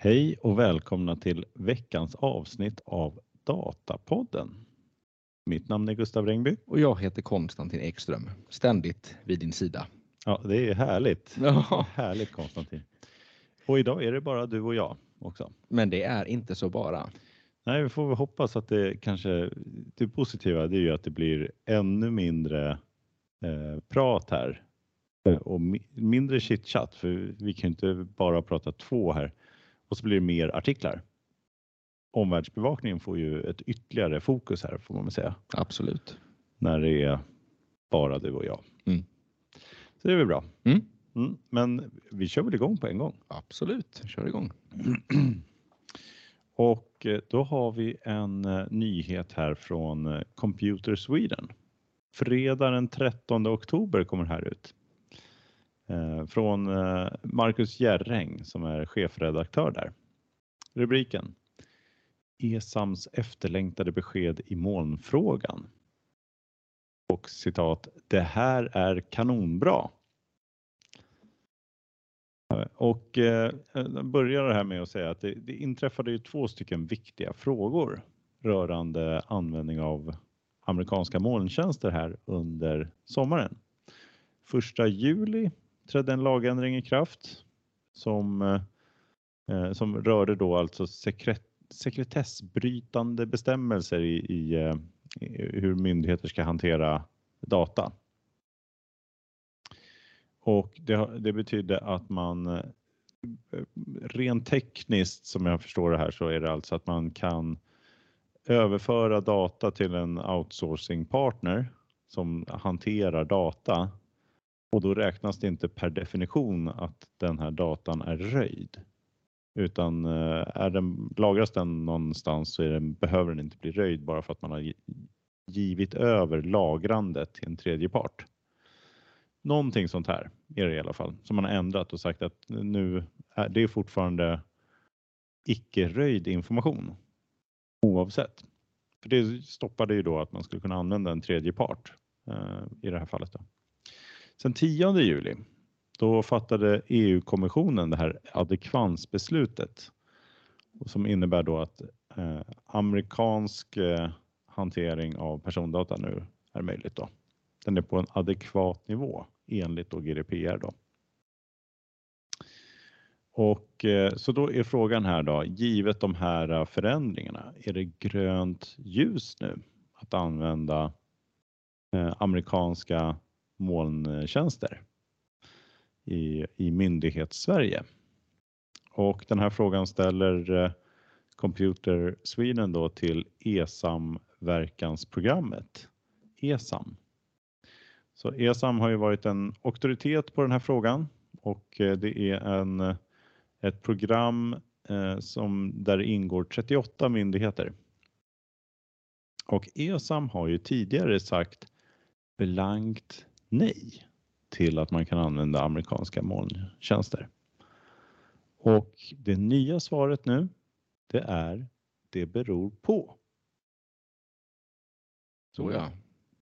Hej och välkomna till veckans avsnitt av Datapodden. Mitt namn är Gustav Rengby. Och jag heter Konstantin Ekström, ständigt vid din sida. Ja, det är härligt. Ja. Härligt Konstantin. Och idag är det bara du och jag också. Men det är inte så bara. Nej, vi får väl hoppas att det kanske, det positiva det är ju att det blir ännu mindre eh, prat här och mi mindre chitchat för vi kan ju inte bara prata två här och så blir det mer artiklar. Omvärldsbevakningen får ju ett ytterligare fokus här får man väl säga. Absolut. När det är bara du och jag. Mm. Så det är väl bra. Mm. Mm, men vi kör väl igång på en gång. Absolut, kör igång. Och eh, då har vi en eh, nyhet här från eh, Computer Sweden. Fredag den 13 oktober kommer det här ut. Eh, från eh, Marcus Järräng som är chefredaktör där. Rubriken ESAMs efterlängtade besked i molnfrågan. Och citat, det här är kanonbra. Eh, och eh, börjar det här med att säga att det, det inträffade ju två stycken viktiga frågor rörande användning av amerikanska molntjänster här under sommaren. Första juli trädde en lagändring i kraft som, eh, eh, som rörde då alltså sekret, sekretessbrytande bestämmelser i, i, eh, i hur myndigheter ska hantera data. Och det, det betydde att man eh, rent tekniskt som jag förstår det här så är det alltså att man kan överföra data till en outsourcing partner som hanterar data och då räknas det inte per definition att den här datan är röjd. Utan eh, är den, lagras den någonstans så den, behöver den inte bli röjd bara för att man har givit över lagrandet till en tredje part. Någonting sånt här är det i alla fall som man har ändrat och sagt att nu är det fortfarande icke-röjd information oavsett. För det stoppade ju då att man skulle kunna använda en tredje part eh, i det här fallet. Då. Sen 10 juli då fattade EU-kommissionen det här adekvansbeslutet som innebär då att eh, amerikansk eh, hantering av persondata nu är möjligt. Då. Den är på en adekvat nivå enligt då GDPR. Då. Och eh, så då är frågan här då, givet de här förändringarna, är det grönt ljus nu att använda eh, amerikanska molntjänster i, i myndighets-Sverige? Och den här frågan ställer eh, Computer Sweden då till ESAM-verkansprogrammet, ESAM. Så ESAM har ju varit en auktoritet på den här frågan och eh, det är en, eh, ett program eh, som, där det ingår 38 myndigheter. Och ESAM har ju tidigare sagt blankt nej till att man kan använda amerikanska molntjänster. Och det nya svaret nu, det är det beror på. Så ja.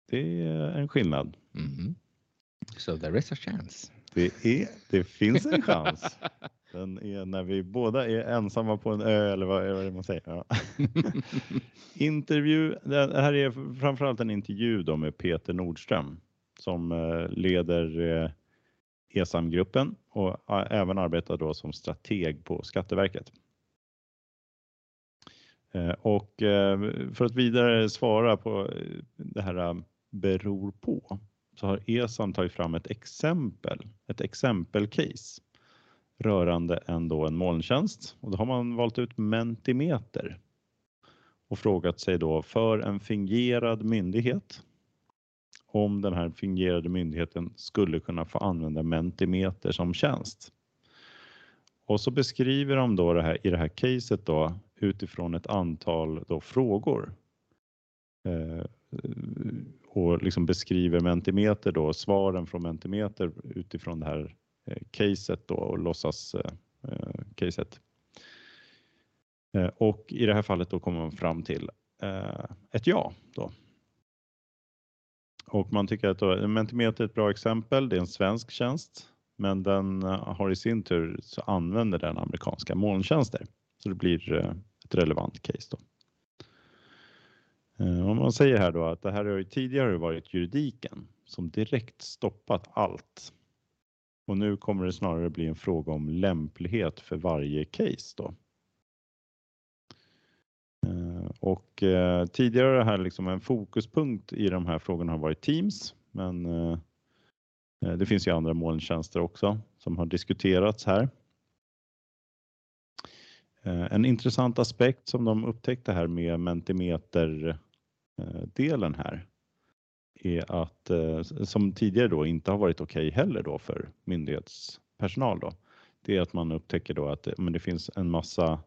Det är en skillnad. Mm. So there is a chance. Det, är, det finns en chans. Den är när vi båda är ensamma på en ö eller vad, vad är det man säger. Ja. intervju, det här är framförallt en intervju då med Peter Nordström som eh, leder eh, ESAM-gruppen och eh, även arbetar då som strateg på Skatteverket. Och för att vidare svara på det här beror på så har ESAM tagit fram ett exempel, ett exempelcase rörande en, då en molntjänst och då har man valt ut Mentimeter och frågat sig då för en fingerad myndighet om den här fingerade myndigheten skulle kunna få använda Mentimeter som tjänst. Och så beskriver de då det här i det här caset då utifrån ett antal då frågor. Eh, och liksom beskriver Mentimeter då svaren från Mentimeter utifrån det här eh, caset då och låtsas eh, eh caset. Eh, och i det här fallet då kommer man fram till eh, ett ja då. Och man tycker att då, Mentimeter är ett bra exempel. Det är en svensk tjänst men den eh, har i sin tur så använder den amerikanska molntjänster. Så det blir eh, ett relevant case då. Eh, om man säger här då att det här har ju tidigare varit juridiken som direkt stoppat allt. Och nu kommer det snarare bli en fråga om lämplighet för varje case då. Och eh, tidigare här liksom en fokuspunkt i de här frågorna har varit Teams, men eh, eh, det finns ju andra molntjänster också som har diskuterats här. En intressant aspekt som de upptäckte här med Mentimeter delen här är att som tidigare då inte har varit okej heller då för myndighetspersonal då. Det är att man upptäcker då att men det finns en massa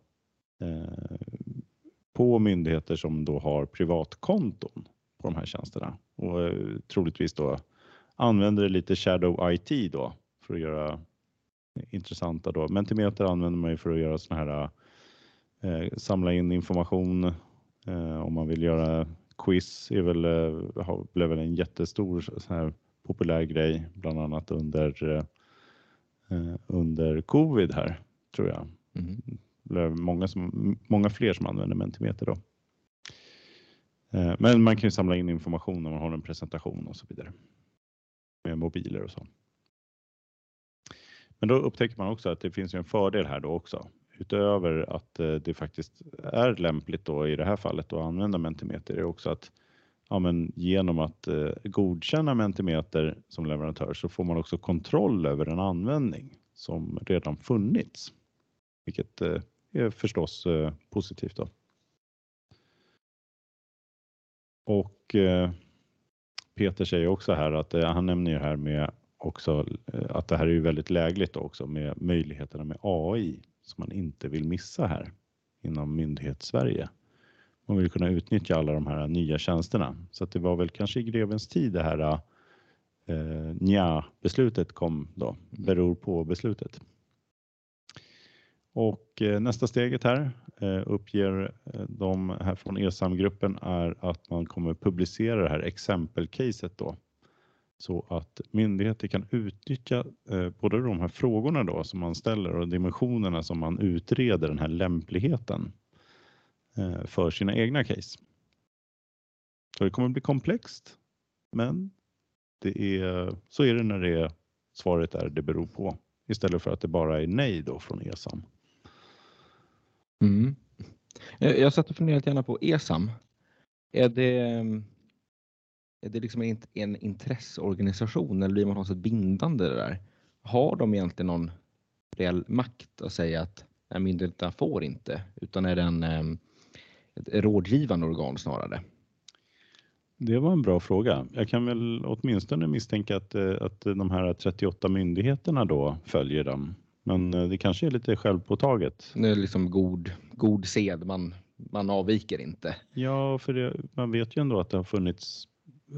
på myndigheter som då har privatkonton på de här tjänsterna och eh, troligtvis då använder lite shadow IT då för att göra intressanta då. Mentimeter använder man ju för att göra såna här eh, samla in information eh, om man vill göra quiz är väl blev väl en jättestor sån här populär grej, bland annat under under covid här tror jag. Mm. Eller många som många fler som använder Mentimeter då. Eh, men man kan ju samla in information när man har en presentation och så vidare. Med mobiler och så. Men då upptäcker man också att det finns ju en fördel här då också. Utöver att eh, det faktiskt är lämpligt då i det här fallet att använda Mentimeter är också att ja, men genom att eh, godkänna Mentimeter som leverantör så får man också kontroll över en användning som redan funnits. Vilket är förstås eh, positivt då. Och eh, Peter säger också här att eh, han nämner ju här med också att det här är ju väldigt lägligt också med möjligheterna med AI som man inte vill missa här inom Myndighetssverige. Man vill kunna utnyttja alla de här nya tjänsterna. Så att det var väl kanske i grevens tid det här nja beslutet kom då, beror på beslutet. Och eh, nästa steget här eh, uppger eh, de här från ESAM-gruppen är att man kommer publicera det här exempelcaset då. Så att myndigheter kan utnyttja både de här frågorna då som man ställer och dimensionerna som man utreder den här lämpligheten för sina egna case. Så det kommer bli komplext, men det är så är det när det är svaret är det beror på istället för att det bara är nej då från ESAM. Mm. Eh, jag satt och funderade gärna på ESAM. Är det, mm, är det liksom en intresseorganisation eller blir man på något sätt bindande det där? Har de egentligen någon reell makt att säga att nej, myndigheterna får inte, utan är det en, mm, ett rådgivande organ snarare? Det var en bra fråga. Jag kan väl åtminstone misstänka att, eh, att de här 38 myndigheterna då följer dem. Men det kanske är lite självpåtaget. Det är liksom god, god sed, man, man avviker inte. Ja, för det, man vet ju ändå att det har funnits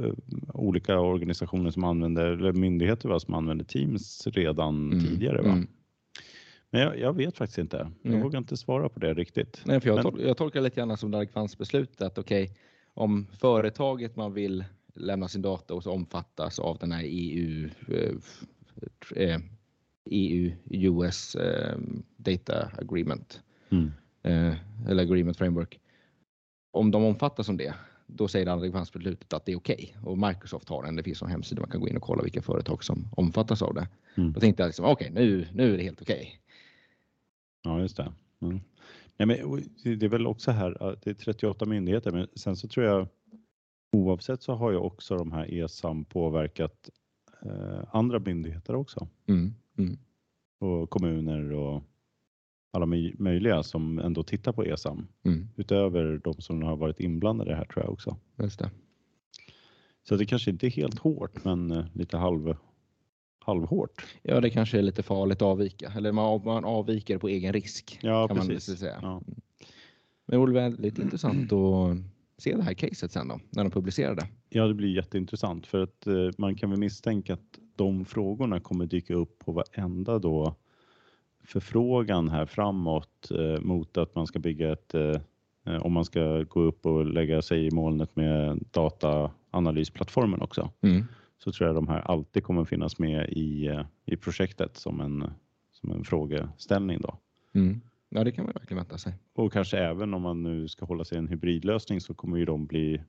eh, olika organisationer som använder, eller myndigheter va, som använder Teams redan mm. tidigare. Va? Mm. Men jag, jag, vet faktiskt inte. Jag mm. vågar inte svara på det riktigt. Nej, för jag, Men... tol jag tolkar lite grann som Dark Fans beslut att okej, okay, om företaget man vill lämna sin data och omfattas av den här EU eh, EU-US eh, Data Agreement mm. eh, eller Agreement Framework. Om de omfattas som det, då säger andrahandsbeslutet att det är okej okay. och Microsoft har den. Det finns en hemsida man kan gå in och kolla vilka företag som omfattas av det. Mm. Då tänkte jag liksom, okej, okay, nu, nu är det helt okej. Okay. Ja, just det. Mm. Nej, men det är väl också här, det är 38 myndigheter, men sen så tror jag oavsett så har ju också de här ESAM påverkat eh, andra myndigheter också. Mm. Mm. Och kommuner och alla möjliga som ändå tittar på ESAM. Mm. Utöver de som har varit inblandade här tror jag också. Just det. Så det kanske inte är helt hårt men lite halv, halvhårt. Ja, det kanske är lite farligt att avvika. Eller man, man avviker på egen risk. Ja, kan precis. Man säga. Ja. Men det vore väldigt intressant att se det här caset sen då, när de publicerar det. Ja, det blir jätteintressant för att eh, man kan väl misstänka att de frågorna kommer dyka upp på varenda då förfrågan här framåt eh, mot att man ska bygga ett, eh, om man ska gå upp och lägga sig i molnet med dataanalysplattformen också. Mm. så tror jag de här alltid kommer finnas med i, eh, i projektet som en, som en frågeställning. Då. Mm. Ja, det kan man verkligen vänta sig. Och kanske även om man nu ska hålla sig en hybridlösning så kommer ju de bli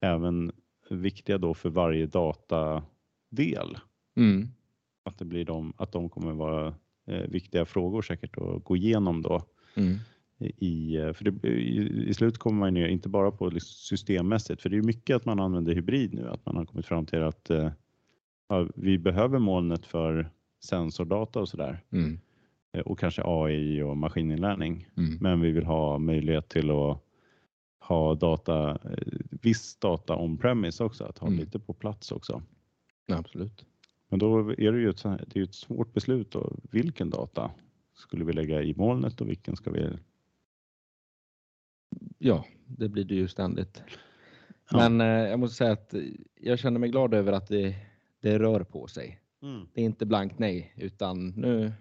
även viktiga då för varje datadel. Mm. Att, det blir de, att de kommer vara eh, viktiga frågor säkert att gå igenom då. Mm. I, eh, för det, i, I slut kommer man ner, inte bara på liksom systemmässigt, för det är mycket att man använder hybrid nu, att man har kommit fram till att eh, vi behöver molnet för sensordata och sådär. Mm. Eh, och kanske AI och maskininlärning. Mm. Men vi vill ha möjlighet till att ha data, eh, viss data on-premise också, att ha Mm. lite på plats också. Absolut. Men då är det ju ett, det är ett svårt beslut då. Vilken data skulle vi lägga i molnet och vilken ska vi? Ja, det blir det ju ständigt. Ja. Men eh, jag måste säga att jag känner mig glad över att det, det rör på sig. Det är inte blankt nej, utan nu,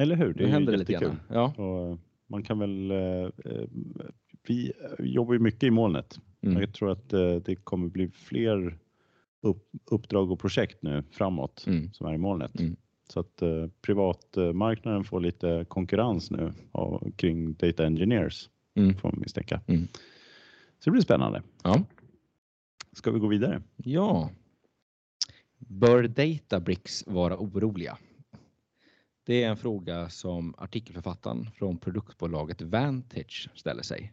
Eller hur? Det är händer det lite grann. Ja. Och man kan väl, eh, eh, vi jobbar ju mycket i molnet. Mm. Jag tror att eh, det kommer bli fler upp, uppdrag och projekt nu framåt Mm. som är i molnet. Mm. Så att eh, privatmarknaden får lite konkurrens nu av, kring data engineers Mm. får man misstänka. Mm. Så det blir spännande. Ja. Ska vi gå vidare? ja. Bör Databricks vara oroliga? Det är en fråga som artikelförfattaren från produktbolaget Vantage ställer sig.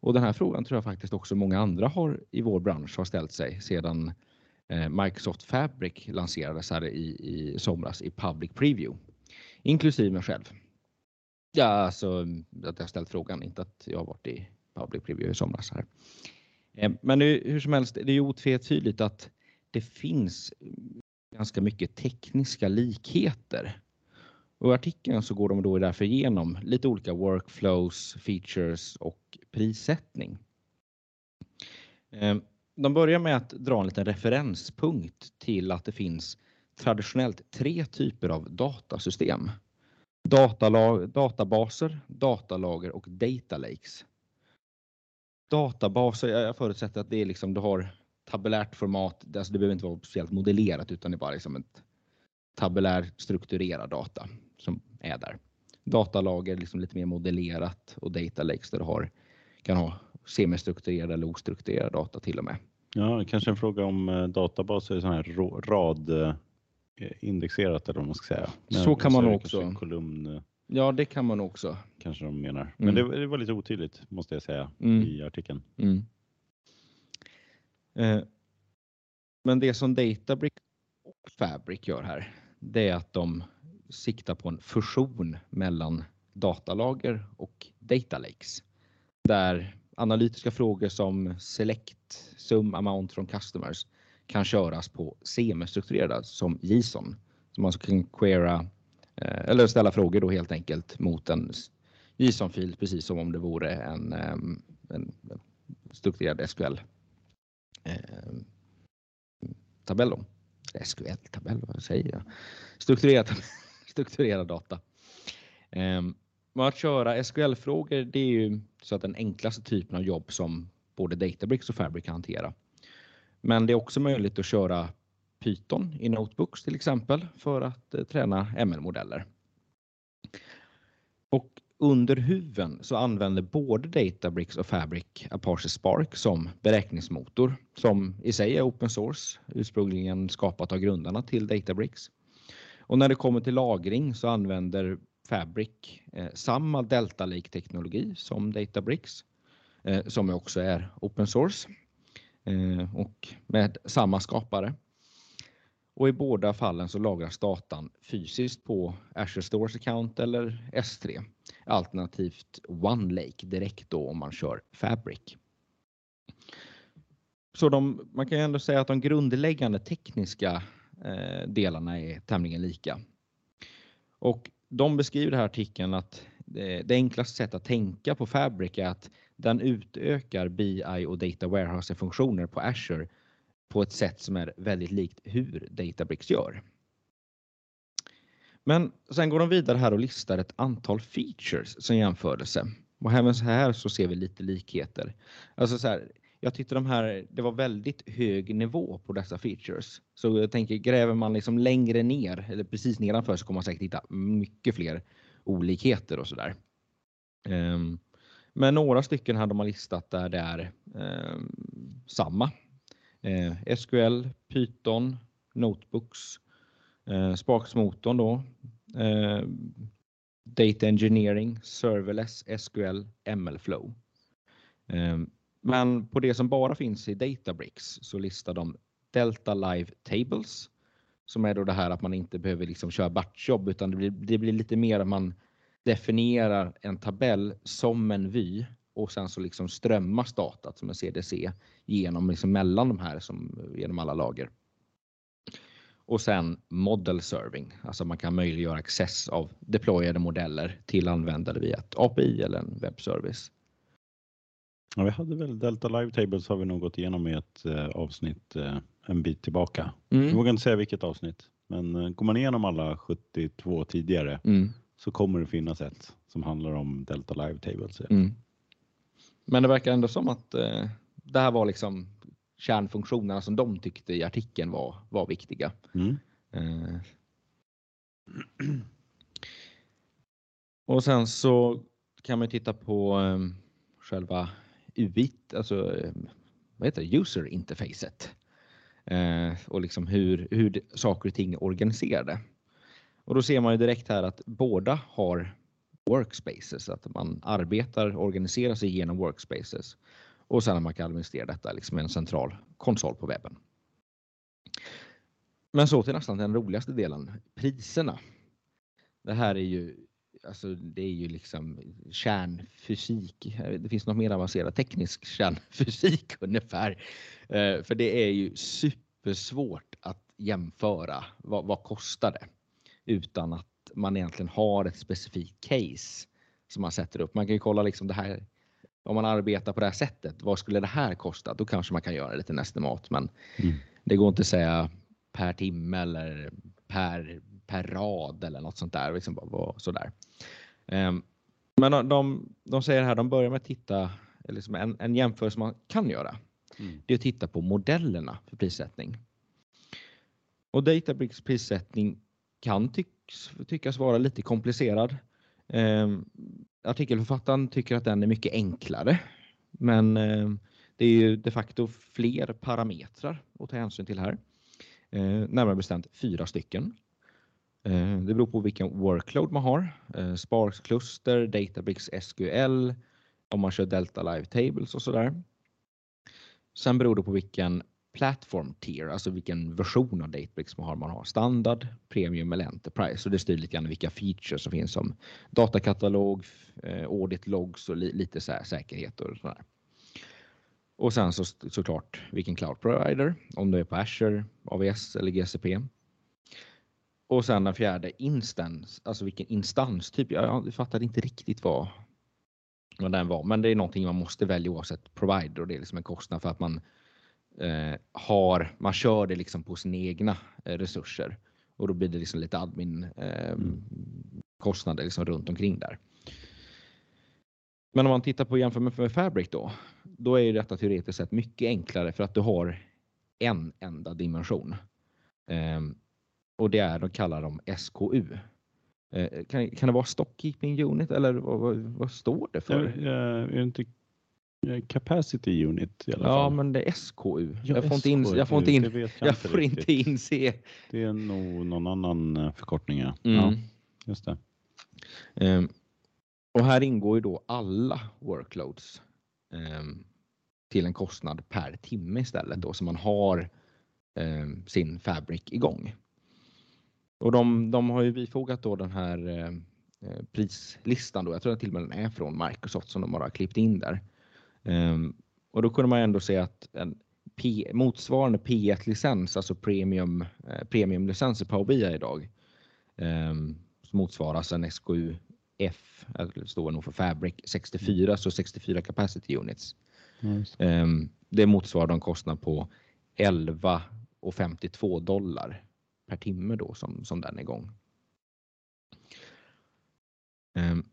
Och den här frågan tror jag faktiskt också många andra har i vår bransch har ställt sig sedan eh, Microsoft Fabric lanserades här i, i somras i public preview. Inklusive mig själv. Ja, alltså att jag ställt frågan, inte att jag har varit i public preview i somras här. Eh, men nu, hur som helst, det är otvetydigt att det finns ganska mycket tekniska likheter. Och I artikeln så går de då därför igenom lite olika workflows, features och prissättning. Ehm, de börjar med att dra en liten referenspunkt till att det finns traditionellt tre typer av datasystem. Datalag, databaser, datalager och data lakes. Databaser, jag förutsätter att det är liksom, du har tabellärt format, alltså det behöver inte vara speciellt modellerat utan det är bara liksom ett tabellär strukturerad data är där. Datalager liksom lite mer modellerat och data lakes där du har, kan ha semistrukturerad eller ostrukturerad data till och med. Ja, kanske en fråga om eh, databaser sån här rå- rad eh, indexerat eller vad man ska säga. Så kan man också. Kolumn eh, Ja, det kan man också. kanske de menar. Mm. Men det, det var lite otydligt måste jag säga Mm. i artikeln. Mm. Eh, Men det som Databricks och Fabric gör här, det är att de sikta på en fusion mellan datalager och data lakes. Där analytiska frågor som select sum amount från customers kan köras på semistrukturerade som JSON. Så man kan queera eh, eller ställa frågor då helt enkelt mot en JSON-fil precis som om det vore en, ehm, en strukturerad SQL ehm, tabell. då. SQL-tabell, vad säger jag? Strukturerad, tabell strukturerad data. Ehm, men att köra SQL-frågor, det är ju så att den enklaste typen av jobb som både Databricks och Fabric kan hantera. Men det är också möjligt att köra Python i Notebooks till exempel för att eh, träna ML-modeller. Och under huven så använder både Databricks och Fabric Apache Spark som beräkningsmotor som i sig är open source, ursprungligen skapat av grundarna till Databricks. Och när det kommer till lagring så använder Fabric eh, samma Delta Lake-teknologi som Databricks, eh, som också är open source eh, och med samma skapare. Och i båda fallen så lagras datan fysiskt på Azure Stores Account eller S3 alternativt OneLake direkt då om man kör Fabric. Så de, man kan ju ändå säga att de grundläggande tekniska Eh, delarna är tämligen lika. Och de beskriver i den här artikeln att det, det enklaste sättet att tänka på Fabric är att den utökar BI och Data Warehouse-funktioner på Azure på ett sätt som är väldigt likt hur Databricks gör. Men sen går de vidare här och listar ett antal features som jämförelse. Och även så här så ser vi lite likheter. Alltså så här, jag tyckte de här, det var väldigt hög nivå på dessa features. Så jag tänker, gräver man liksom längre ner eller precis nedanför så kommer man säkert hitta mycket fler olikheter och sådär. Um, men några stycken hade man listat där det är um, samma. Ehm, uh, SQL, Python, Notebooks, uh, Sparksmotorn då, uh, Data Engineering, Serverless, SQL, MLflow. Um, men på det som bara finns i Databricks så listar de Delta Live Tables som är då det här att man inte behöver liksom köra batchjobb utan det blir, det blir lite mer att man definierar en tabell som en vy och sen så liksom strömmas datat som en CDC genom liksom mellan de här som genom alla lager. Och sen model serving, alltså man kan möjliggöra access av deployade modeller till användare via ett API eller en webbservice. Ja, vi hade väl Delta Live Tables har vi nog gått igenom i ett eh, avsnitt eh, en bit tillbaka. Mm. Jag vågar inte säga vilket avsnitt, men eh, går man igenom alla 72 tidigare mm. så kommer det finnas ett som handlar om Delta Live Tables. Mm. Men det verkar ändå som att eh, det här var liksom kärnfunktionerna som de tyckte i artikeln var, var viktiga. Mm. Eh. Och sen så kan man titta på eh, själva UIT, alltså vad heter det, user interfacet. Eh, och liksom hur, hur saker och ting är organiserade. Och då ser man ju direkt här att båda har workspaces, att man arbetar, organiserar sig genom workspaces och sen att man kan administrera detta liksom en central konsol på webben. Men så till nästan den roligaste delen, priserna. Det här är ju alltså det är ju liksom kärnfysik. Det finns något mer avancerat, teknisk kärnfysik ungefär. Eh, för det är ju supersvårt att jämföra. Vad, vad kostar det? Utan att man egentligen har ett specifikt case som man sätter upp. Man kan ju kolla liksom det här. Om man arbetar på det här sättet, vad skulle det här kosta? Då kanske man kan göra lite estimat, men mm. det går inte att säga per timme eller per per rad eller något sånt där. Liksom bara, sådär. Um, men de, de säger här, de börjar med att titta, liksom en, en jämförelse man kan göra, mm. det är att titta på modellerna för prissättning. Och Databricks prissättning kan tycks, tyckas vara lite komplicerad. Um, artikelförfattaren tycker att den är mycket enklare, men um, det är ju de facto fler parametrar att ta hänsyn till här. Uh, närmare bestämt fyra stycken. Eh, det beror på vilken workload man har. Eh, Sparks kluster, Databricks SQL, om man kör Delta Live Tables och sådär. Sen beror det på vilken platform tier, alltså vilken version av Databricks man har. Man har standard, premium eller enterprise och det styr lite grann vilka features som finns som datakatalog, eh, audit logs och lite så säkerhet och sådär. Och sen så såklart vilken cloud provider, om du är på Azure, AVS eller GCP. Och sen den fjärde instans, alltså vilken instanstyp. Jag fattade inte riktigt vad, vad den var, men det är någonting man måste välja oavsett provider och det är liksom en kostnad för att man eh, har, man kör det liksom på sina egna eh, resurser och då blir det liksom lite admin eh, mm. kostnader liksom runt omkring där. Men om man tittar på jämför med Fabric då, då är detta teoretiskt sett mycket enklare för att du har en enda dimension. Um, och det är, de kallar dem SKU. Eh, kan, kan det vara Stockkeeping Unit eller vad, vad, vad står det för? Ja, är det inte Capacity Unit i alla ja, fall? men det är SKU. Ja, jag får inte in, jag får inte in, jag, jag får inte inse. Det är nog någon annan eh, förkortning. Ja, mm. ja just det. Um, och här ingår ju då alla workloads um, till en kostnad per timme istället då så man har um, sin Fabric igång. Och de, de har ju bifogat då den här eh, eh, prislistan då. Jag tror att till och med den är från Microsoft som de bara klippt in där. Um, och då kunde man ändå se att en P, motsvarande P1-licens, alltså premium, eh, premiumlicenser på BI idag, um, motsvaras en SKU-F, det står nog för Fabric 64, så 64 capacity units. Mm. Um, det motsvarar en kostnad på 11,52 dollar per timme då som, som den är igång. Ehm,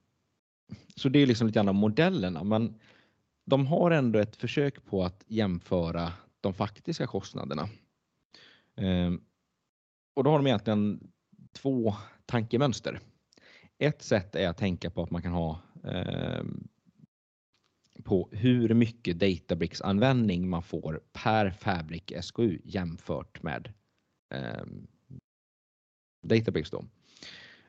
så det är liksom lite grann av modellerna, men de har ändå ett försök på att jämföra de faktiska kostnaderna. Ehm, och då har de egentligen två tankemönster. Ett sätt är att tänka på att man kan ha eh, på hur mycket Databricks användning man får per Fabric SKU jämfört med eh, Databricks då.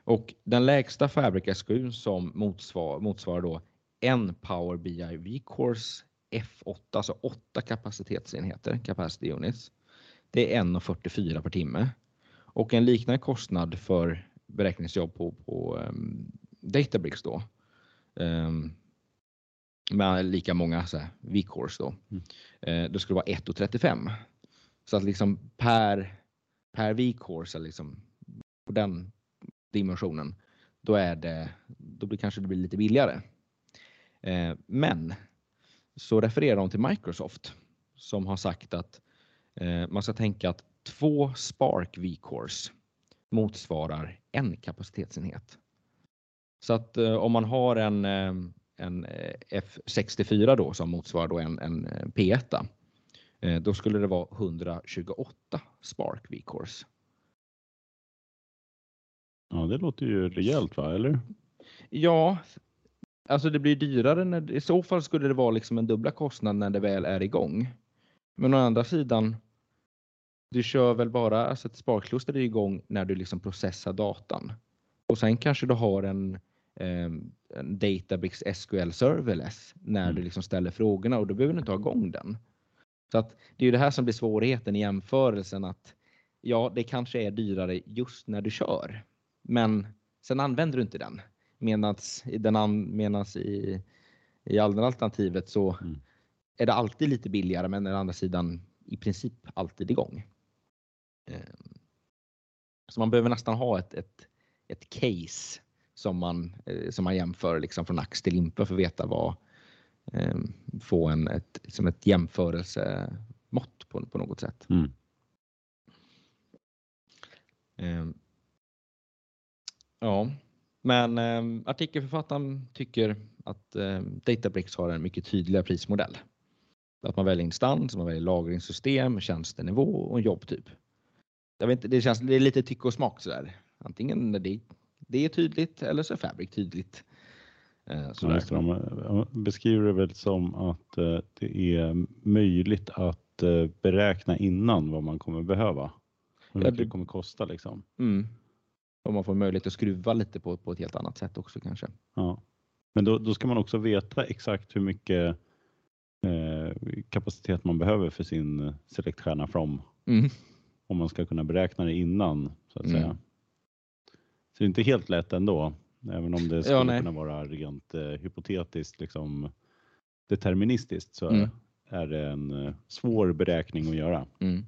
Och den lägsta Fabric SKU som motsvar, motsvarar då en Power BI V-Course F8, alltså 8 kapacitetsenheter, capacity units. Det är 1,44 per timme. Och en liknande kostnad för beräkningsjobb på, på um, Databricks då. Um, med lika många så här, V-course då. Mm. Eh, det skulle vara 1,35. Så att liksom per, per V-course, liksom, på den dimensionen, då är det, då blir kanske det blir lite billigare. Eh, men så refererar de till Microsoft som har sagt att eh, man ska tänka att två Spark V-course motsvarar en kapacitetsenhet. Så att eh, om man har en, eh, en eh, F64 då som motsvarar då en, en eh, P1 då skulle det vara 128 Spark V-Course. Ja, det låter ju rejält va, eller? Ja, alltså det blir dyrare. När, I så fall skulle det vara liksom en dubbla kostnad när det väl är igång. Men å andra sidan, du kör väl bara, alltså ett sparkluster är igång när du liksom processar datan. Och sen kanske du har en, ehm, en Databricks SQL serverless när mm. du liksom ställer frågorna och då behöver du inte ha igång den. Så att det är ju det här som blir svårigheten i jämförelsen att ja, det kanske är dyrare just när du kör, men sen använder du inte den. Medans, den medans i, i alternativet så mm. är det alltid lite billigare, men å andra sidan i princip alltid igång. Ehm, så man behöver nästan ha ett, ett, ett case som man, eh, som man jämför liksom från ax till limpa för att veta vad, ehm, få en, ett, som ett jämförelsemått på, på något sätt. Mm. Ja, men artikelförfattaren tycker att Databricks har en mycket tydligare prismodell. Att man väljer instans, man väljer lagringssystem, tjänstenivå och jobbtyp jag vet inte, det känns det är lite tycke och smak sådär. Antingen det, det är tydligt eller så är Fabric tydligt. Eh, ja, de beskriver det väl som att eh, det är möjligt att eh, beräkna innan vad man kommer behöva. Hur mycket det kommer kosta liksom. Mm. Och man får möjlighet att skruva lite på, på ett helt annat sätt också kanske. Ja. Men då, då ska man också veta exakt hur mycket eh, kapacitet man behöver för sin Select Stjärna From. Mm om man ska kunna beräkna det innan så att mm. säga. Så det är inte helt lätt ändå, även om det skulle ja, kunna vara rent eh, hypotetiskt liksom deterministiskt så mm. är det en eh, svår beräkning att göra. Mm.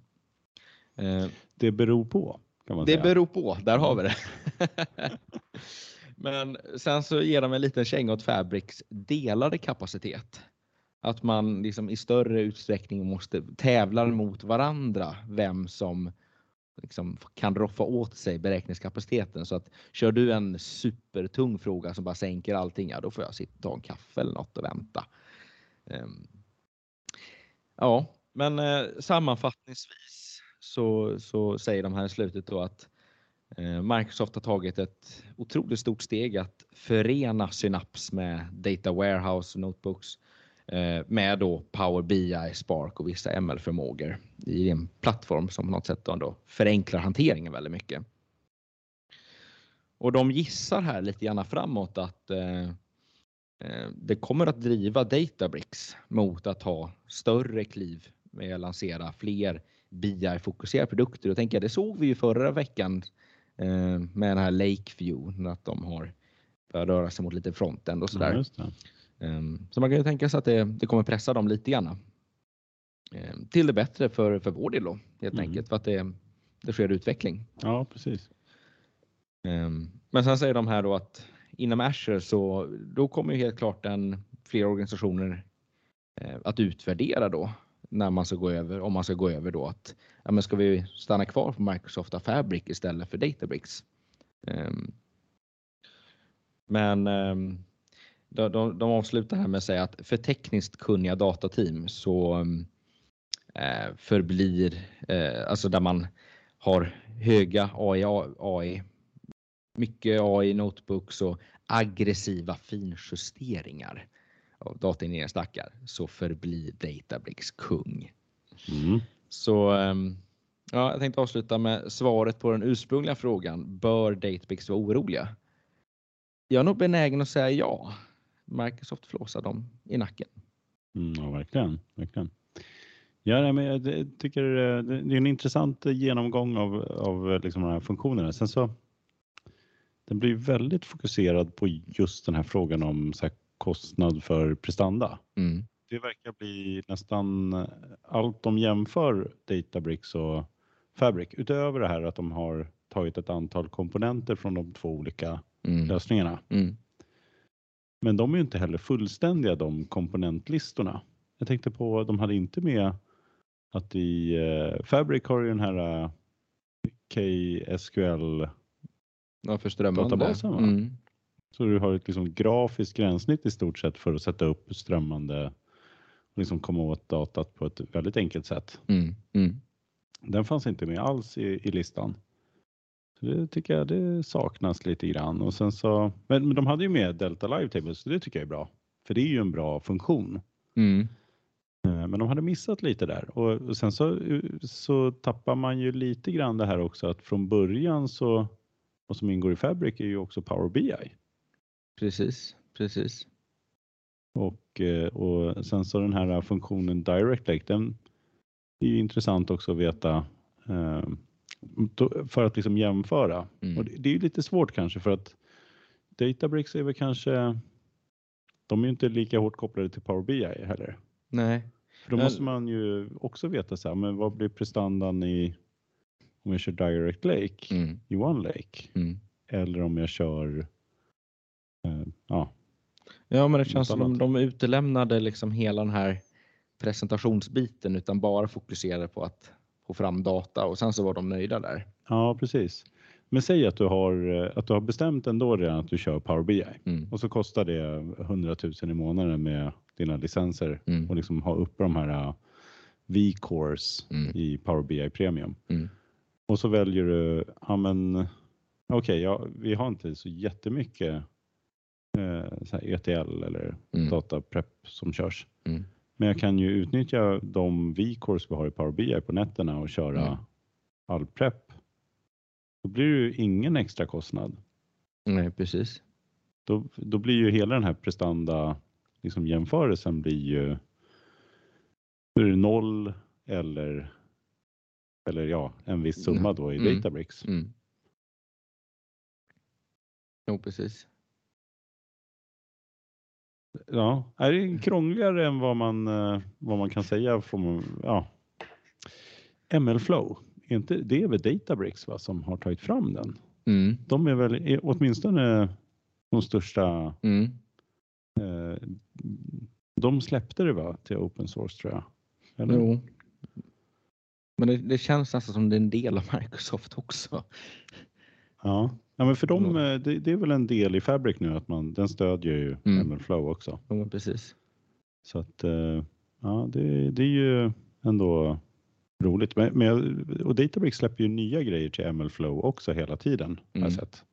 Eh, det beror på. Kan man det säga. beror på, där har vi det. Men sen så ger de en liten känga åt Fabrics delade kapacitet att man liksom i större utsträckning måste tävla mot varandra vem som liksom kan roffa åt sig beräkningskapaciteten. Så att kör du en supertung fråga som bara sänker allting, ja då får jag sitta och ta en kaffe eller något och vänta. Um, ja, men eh, sammanfattningsvis så, så säger de här i slutet då att eh, Microsoft har tagit ett otroligt stort steg att förena Synapse med Data Warehouse och Notebooks eh, med då Power BI, Spark och vissa ML-förmågor i en plattform som på något sätt då förenklar hanteringen väldigt mycket. Och de gissar här lite grann framåt att eh, eh det kommer att driva Databricks mot att ha större kliv med att lansera fler BI-fokuserade produkter. Och tänker, det såg vi ju förra veckan eh, med den här Lakeview, att de har börjat röra sig mot lite frontend och sådär. Ja, Ehm, så man kan ju tänka sig att det, det kommer pressa dem lite grann. Ehm, till det bättre för, för vår del då, helt mm. enkelt, för att det, det sker utveckling. Ja, precis. Ehm, men sen säger de här då att inom Azure så då kommer ju helt klart en, fler organisationer eh, att utvärdera då när man ska gå över, om man ska gå över då att ja, men ska vi stanna kvar på Microsoft Fabric istället för Databricks? Ehm. Men ehm, de, de, de avslutar här med att säga att för tekniskt kunniga datateam så uh, förblir, uh, alltså där man har höga AI, AI, mycket AI notebooks och aggressiva finjusteringar av dataingenjörsstackar så förblir Databricks kung. Mm. Så ehm, ja, jag tänkte avsluta med svaret på den ursprungliga frågan. Bör Databricks vara oroliga? Jag är nog benägen att säga ja. Microsoft flåsar dem i nacken. Mm, ja, verkligen, verkligen. Ja, men jag tycker eh, det är en intressant genomgång av, av liksom de här funktionerna. Sen så den blir väldigt fokuserad på just den här frågan om så här, kostnad för prestanda. Mm. Det verkar bli nästan allt de jämför Databricks och Fabric utöver det här att de har tagit ett antal komponenter från de två olika Mm. lösningarna. Mm. Men de är ju inte heller fullständiga de komponentlistorna. Jag tänkte på, de hade inte med att i eh, Fabric har ju den här eh, KSQL, Ja. Databasen, va? Mm. Så du har ett liksom grafiskt gränssnitt i stort sett för att sätta upp strömmande och liksom komma åt datat på ett väldigt enkelt sätt. Mm. Mm. Den fanns inte med alls i, i listan. Så det tycker jag det saknas lite grann. Och sen så, men, men de hade ju med Delta Live Tables, så det tycker jag är bra. För det är ju en bra funktion. Mm. Eh, Men de hade missat lite där och och sen så, så tappar man ju lite grann det här också att från början så, vad som ingår i Fabric är ju också Power BI. Precis, precis. Och, eh, och sen så den här funktionen Direct Lake, den är ju intressant också att veta eh, då- för att liksom jämföra. Mm. Och det, är ju lite svårt kanske för att Databricks är väl kanske, de är ju inte lika hårt kopplade till Power BI heller. Nej. För då måste man ju också veta så här, men vad blir prestandan i om jag kör Direct Lake Mm. i One Lake Mm. eller om jag kör ja, Ja, men det känns som de, de utelämnade liksom hela den här presentationsbiten utan bara fokuserade på att få fram data och sen så var de nöjda där. ja, precis. Men säg att du har eh, att du har bestämt ändå redan att du kör Power BI Mm. och så kostar det 100 000 i månaden med dina licenser Mm. och liksom ha uppe de här eh, V-cores Mm. i Power BI Premium. Mm. Och så väljer du, ja men okej, ja, vi har inte så jättemycket eh, så här ETL eller Mm. dataprep som körs. Mm. Men jag kan ju utnyttja de V-cores vi har i Power BI på nätterna och köra Mm. all prep. Då blir det ju ingen extra kostnad. Nej, precis. Då, då blir ju hela den här prestanda liksom jämförelsen blir ju då det noll eller eller ja, en viss summa då i Mm. Databricks. Mm. Jo, precis. Ja, är det krångligare än vad man, eh, vad man kan säga. Får man, ja. ML-flow, är inte, det är väl Databricks va, som har tagit fram den? Mm. De är väl är åtminstone de största. Mm. Eh, de släppte det va, till open source tror jag. Eller? Jo. Men det, det känns nästan som det är en del av Microsoft också. Ja. ja, men för dem, eh, det, det är väl en del i Fabric nu att man, den stödjer ju Mm. ML-flow också. Men precis. Så att eh, ja, det, det är ju ändå roligt. Men, men, och Databricks släpper ju nya grejer till ML-flow också hela tiden. Har Mm. jag sett.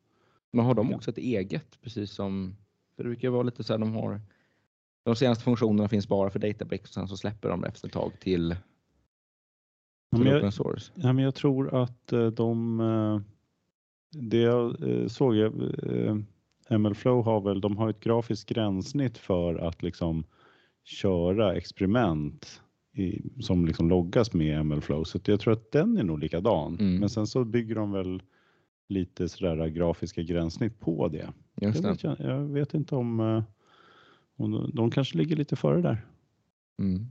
Men har de Ja. också ett eget, precis som, för det brukar vara lite så här, de har, de senaste funktionerna finns bara för Databricks och sen så släpper de efter ett tag till, Ja, till open jag, source. ja, men jag tror att eh, de, det jag eh, såg, jag, eh, ML-flow har väl, de har ett grafiskt gränssnitt för att liksom köra experiment i, som liksom loggas med ML-flow. Så jag tror att den är nog likadan. Mm. Men sen så bygger de väl lite sådär grafiska gränssnitt på det. Just Det vet jag, jag vet inte om, eh, om de, de kanske ligger lite före där Mm.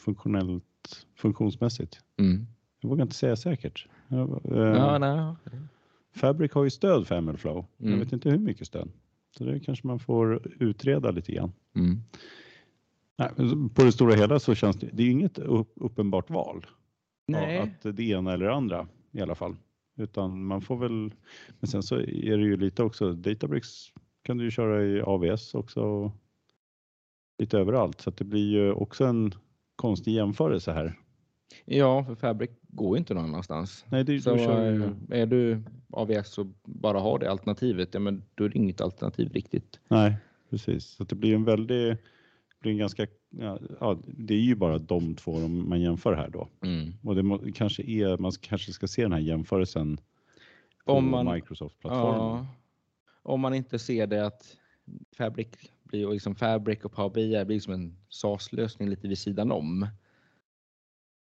funktionellt, funktionsmässigt. Mm. Jag vågar inte säga säkert. Jag, eh, Ja, nej. Fabric har ju stöd för MLflow. Jag Mm. vet inte hur mycket stöd. Så det kanske man får utreda lite grann. Mm. På det stora hela så känns det, det är inget upp, uppenbart val. Nej. Att det ena eller det andra i alla fall. Utan man får väl, men sen så är det ju lite också, Databricks kan du ju köra i AVS också. Lite överallt så att det blir ju också en konstig jämförelse här. Ja, för Fabric går ju inte någon annanstans. Nej, det, Så eh, är du AVS och bara har det alternativet, ja men då är det inget alternativ riktigt. nej, precis. Så det blir en väldig, det blir en ganska, ja, det är ju bara de två man jämför här då. Mm. Och det må, kanske är, man kanske ska se den här jämförelsen på Om man, Microsoft-plattformen. ja, om man inte ser det att Fabric blir och liksom Fabric och Power BI blir som en SAS-lösning lite vid sidan om.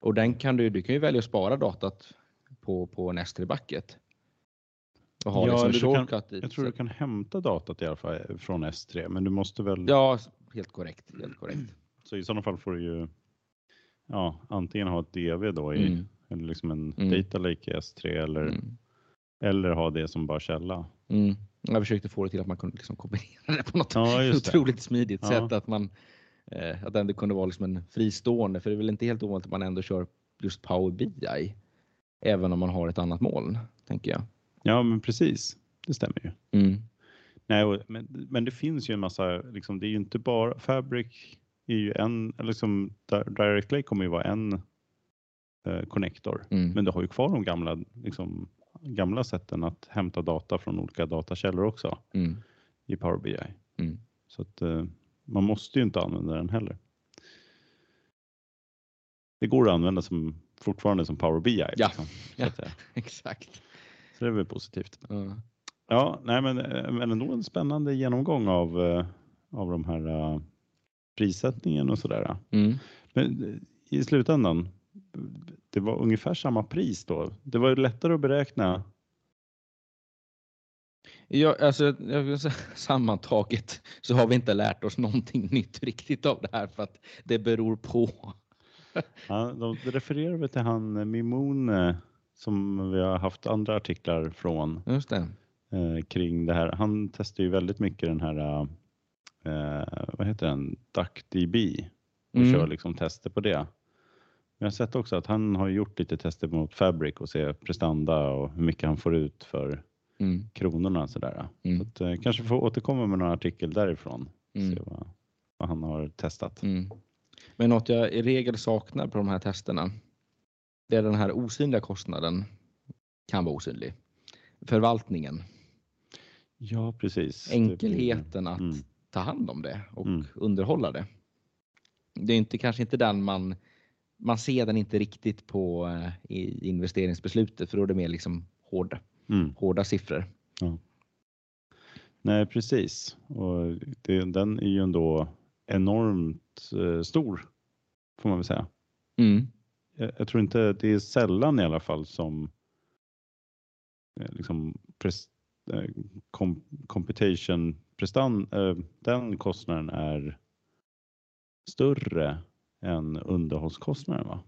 Och den kan du, du kan ju välja att spara datat på, på S3 bucket. Och ha Ja, det som du kan- dit. Jag tror Så- du kan hämta datat i alla fall från S3, men du måste väl, Ja, helt korrekt. Helt korrekt. så i sådana fall får du ju ja, antingen ha ett DV då i, Mm. eller liksom en Mm. data lake i S3 eller, Mm. eller ha det som bara källa. Mm. Jag försökte få det till att man kunde liksom kombinera det på något Ja, otroligt smidigt Ja. sätt. Att man eh, att det ändå kunde vara liksom en fristående, för det är väl inte helt ovanligt att man ändå kör just Power BI. Även om man har ett annat moln, tänker jag. Ja, men precis. Det stämmer ju. Mm. Nej, men, men det finns ju en massa, liksom, det är ju inte bara, Fabric är ju en, liksom Di- Direct Lake kommer ju vara en eh, connector. Mm. Men du har ju kvar de gamla, liksom, gamla sätten att hämta data från olika datakällor också Mm. i Power BI. Mm. Så att eh, man måste ju inte använda den heller. Det går att använda som, fortfarande som Power BI. Ja. Liksom, Ja. Exakt. så det är väl positivt. Ja. Ja, nej men, eh, men ändå en spännande genomgång av, eh, av de här eh, prissättningen och sådär. Mm. Men i slutändan, det var ungefär samma pris då. Det var ju lättare att beräkna. Ja, alltså, jag vill säga, sammantaget så har vi inte lärt oss någonting nytt riktigt av det här för att det beror på. Ja, de refererar väl till han eh, Mimone som vi har haft andra artiklar från Just det. eh, kring det här. Han testar ju väldigt mycket den här, eh, vad heter den, DuckDB och Mm. kör liksom tester på det. Men jag har sett också att han har gjort lite tester mot Fabric och ser prestanda och hur mycket han får ut för Mm. kronorna sådär. Mm. Så att, eh, kanske får återkomma med någon artikel därifrån. Mm. Se vad, vad han har testat. Mm. Men något jag i regel saknar på de här testerna, det är den här osynliga kostnaden. Kan vara osynlig. Förvaltningen, Ja, precis. Enkelheten att Mm. ta hand om det och Mm. underhålla det. Det är inte, kanske inte den man, man ser den inte riktigt på eh, i investeringsbeslutet för då är det mer liksom hårda, Mm. hårda siffror. Nej, precis. Och det, den är ju ändå enormt eh, stor, får man väl säga. Mm. Jag, jag tror inte, det är sällan i alla fall som eh, liksom pres, eh, kom, computation prestan, eh, den kostnaden är större än underhållskostnaden va?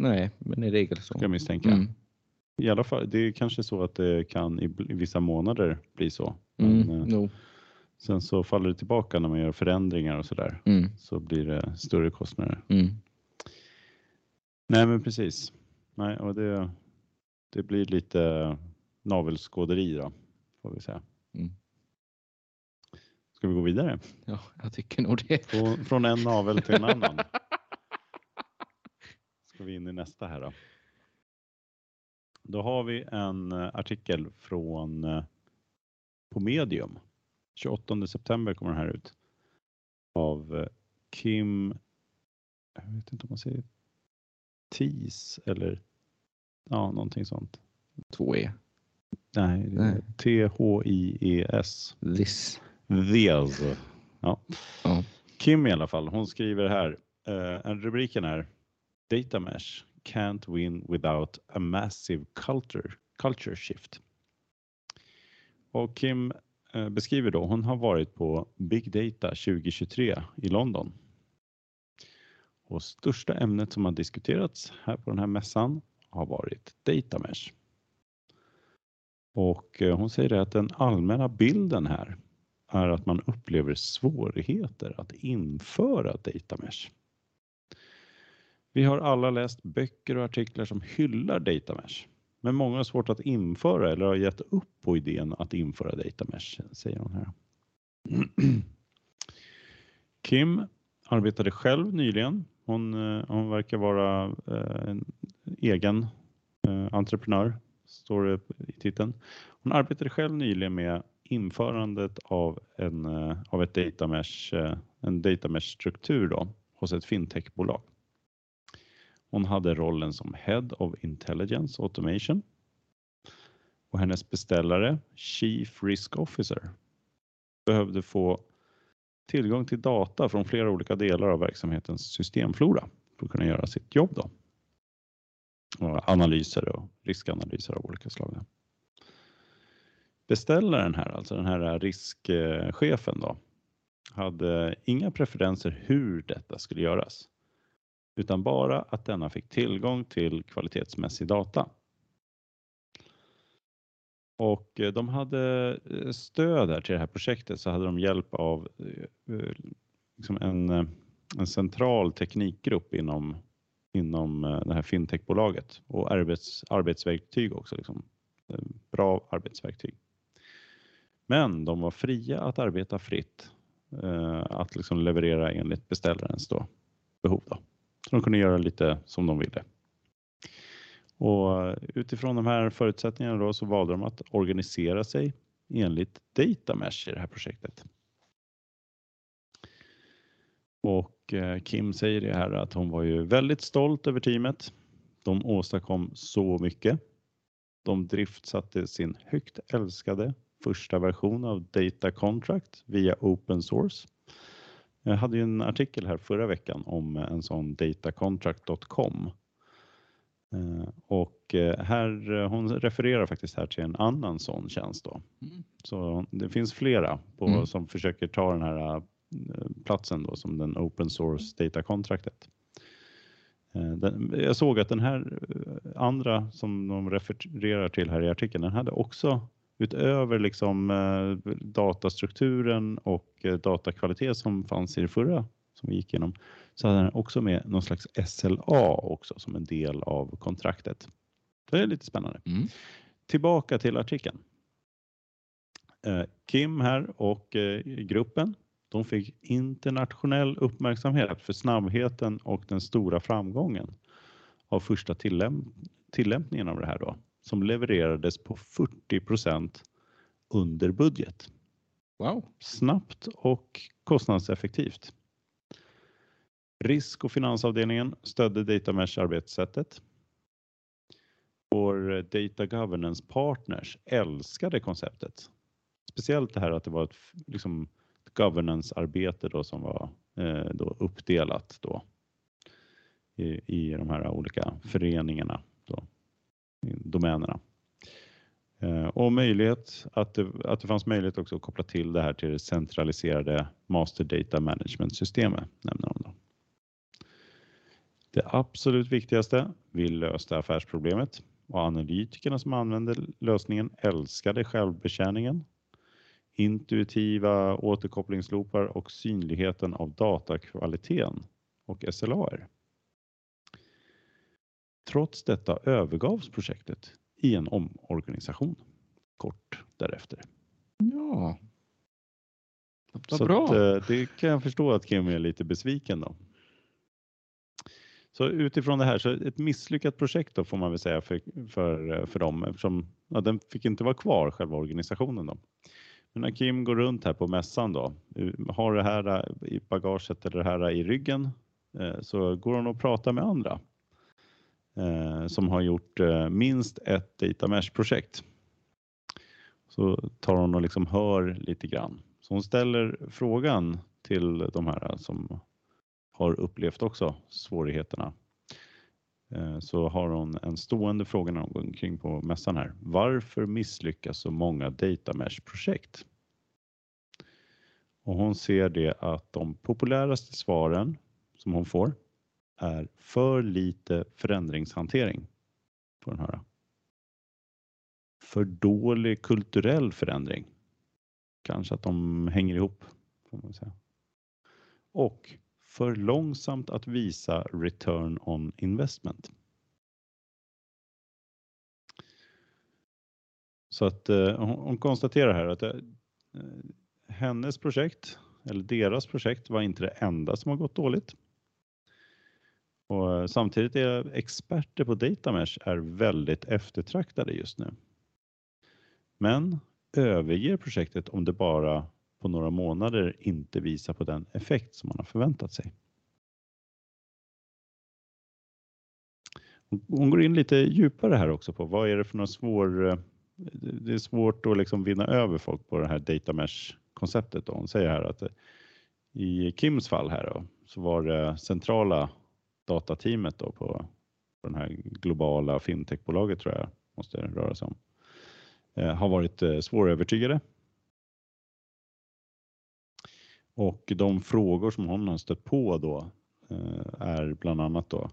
Nej, men i regel så. Ska jag misstänka. Mm. I alla fall, det är kanske så att det kan i, vissa månader bli så. Mm. eh, Jo. Sen så faller det tillbaka när man gör förändringar och sådär. Mm. Så blir det större kostnader. Mm. Nej men precis. Nej, och det, det blir lite navelskåderi då, får vi säga. Mm. Ska vi gå vidare? Ja, jag tycker nog det. Från, från en navel till en annan. Ska vi in i nästa här då. Då har vi en eh, artikel från eh, på Medium. 28 september kommer den här ut. Av eh, Kim, jag vet inte om man säger TIS eller ja, någonting sånt. 2E. Nej, Nej. T-H-I-E-S. This. These. Ja. Ja. Kim i alla fall, hon skriver här, eh, en rubriken är Data Mesh can't win without a massive culture, culture shift. Och Kim eh, beskriver då, hon har varit på Big Data 2023 i London. Och största ämnet som har diskuterats här på den här mässan har varit Data Mesh. Och eh, hon säger att den allmänna bilden här är att man upplever svårigheter att införa data mesh. Vi har alla läst böcker och artiklar som hyllar data mesh, men många har svårt att införa eller har gett upp på idén att införa data mesh, säger hon här. Kim arbetade själv nyligen. Hon, eh, hon verkar vara eh, en egen eh, entreprenör, står det i titeln. Hon arbetade själv nyligen med införandet av en, av ett data mesh, en data mesh struktur då, hos ett fintechbolag. Hon hade rollen som Head of Intelligence Automation och hennes beställare, Chief Risk Officer, behövde få tillgång till data från flera olika delar av verksamhetens systemflora för att kunna göra sitt jobb. Då. Och analyser och riskanalyser av olika slag. Beställaren här, alltså den här riskchefen då, hade inga preferenser hur detta skulle göras, utan bara att denna fick tillgång till kvalitetsmässig data. Och eh, de hade eh, stöd här till det här projektet så hade de hjälp av eh, liksom en, en central teknikgrupp inom, inom det här fintechbolaget och arbets, arbetsverktyg också. Liksom. Bra arbetsverktyg. Men de var fria att arbeta fritt, att liksom leverera enligt beställarens då, behov. Då. Så de kunde göra lite som de ville. Och utifrån de här förutsättningarna då så valde de att organisera sig enligt Datamesh i det här projektet. Och eh, Kim säger det här att hon var ju väldigt stolt över teamet. De åstadkom så mycket. De driftsatte sin högt älskade första version av Data Contract via Open Source. Jag hade ju en artikel här förra veckan om en sån datacontract.com Eh, och eh, här, eh, hon refererar faktiskt här till en annan sån tjänst. Då. Mm. Så det finns flera på, mm. som försöker ta den här platsen då, som den open source data kontraktet. Jag såg att den här andra som de refererar till här i artikeln, den hade också utöver liksom datastrukturen och datakvalitet som fanns i det förra som vi gick igenom så hade den också med någon slags SLA också som en del av kontraktet. Det är lite spännande. Mm. Tillbaka till artikeln. Eh, Kim här och eh, gruppen de fick internationell uppmärksamhet för snabbheten och den stora framgången av första tillämp tillämpningen av det här då som levererades på 40% under budget. Wow. Snabbt och kostnadseffektivt. Risk och finansavdelningen stödde Data Mesh arbetssättet. Vår Data Governance Partners älskade konceptet. Speciellt det här att det var ett liksom, governance-arbete då som var eh, då uppdelat då i, i de här olika föreningarna, domänerna. Eh, och möjlighet att det, att det fanns möjlighet också att koppla till det här till det centraliserade Master Data Management systemet nämner de. Då. Det absolut viktigaste, vi löste affärsproblemet och analytikerna som använde lösningen älskade självbetjäningen, intuitiva återkopplingsloopar och synligheten av datakvaliteten och SLAR. Trots detta övergavs projektet i en omorganisation kort därefter. Ja. Vad bra. Att, eh, det kan jag förstå att Kim är lite besviken då. Så utifrån det här, så ett misslyckat projekt då får man väl säga för, för, för dem eftersom ja, den fick inte vara kvar, själva organisationen. Då. Men när Kim går runt här på mässan då, har det här i bagaget eller det här i ryggen eh, så går hon och pratar med andra eh, Eh, som har gjort eh, minst ett data mesh-projekt. Så tar hon och liksom hör lite grann. Så hon ställer frågan till de här som har upplevt också svårigheterna eh, så har hon en stående fråga när hon går omkring på mässan här. Varför misslyckas så många data mesh projekt? Och hon ser det att de populäraste svaren som hon får är för lite förändringshantering. Får den höra. För dålig kulturell förändring. Kanske att de hänger ihop. Får man säga. Och för långsamt att visa return on investment. Så att eh, hon konstaterar här att eh, eh, hennes projekt, eller deras projekt, var inte det enda som har gått dåligt. Och eh, samtidigt är experter på data mesh är väldigt eftertraktade just nu. Men överger projektet om det bara på några månader inte visar på den effekt som man har förväntat sig. Hon går in lite djupare här också på vad är det för några svår... Eh, det är svårt att liksom vinna över folk på det här data mesh konceptet. Hon säger här att eh, i Kims fall här då, så var det centrala datateamet då på, på den här globala fintechbolaget tror jag måste röra sig om. Eh, har varit eh, svårövertygade. Och de frågor som hon har stött på då eh, är bland annat då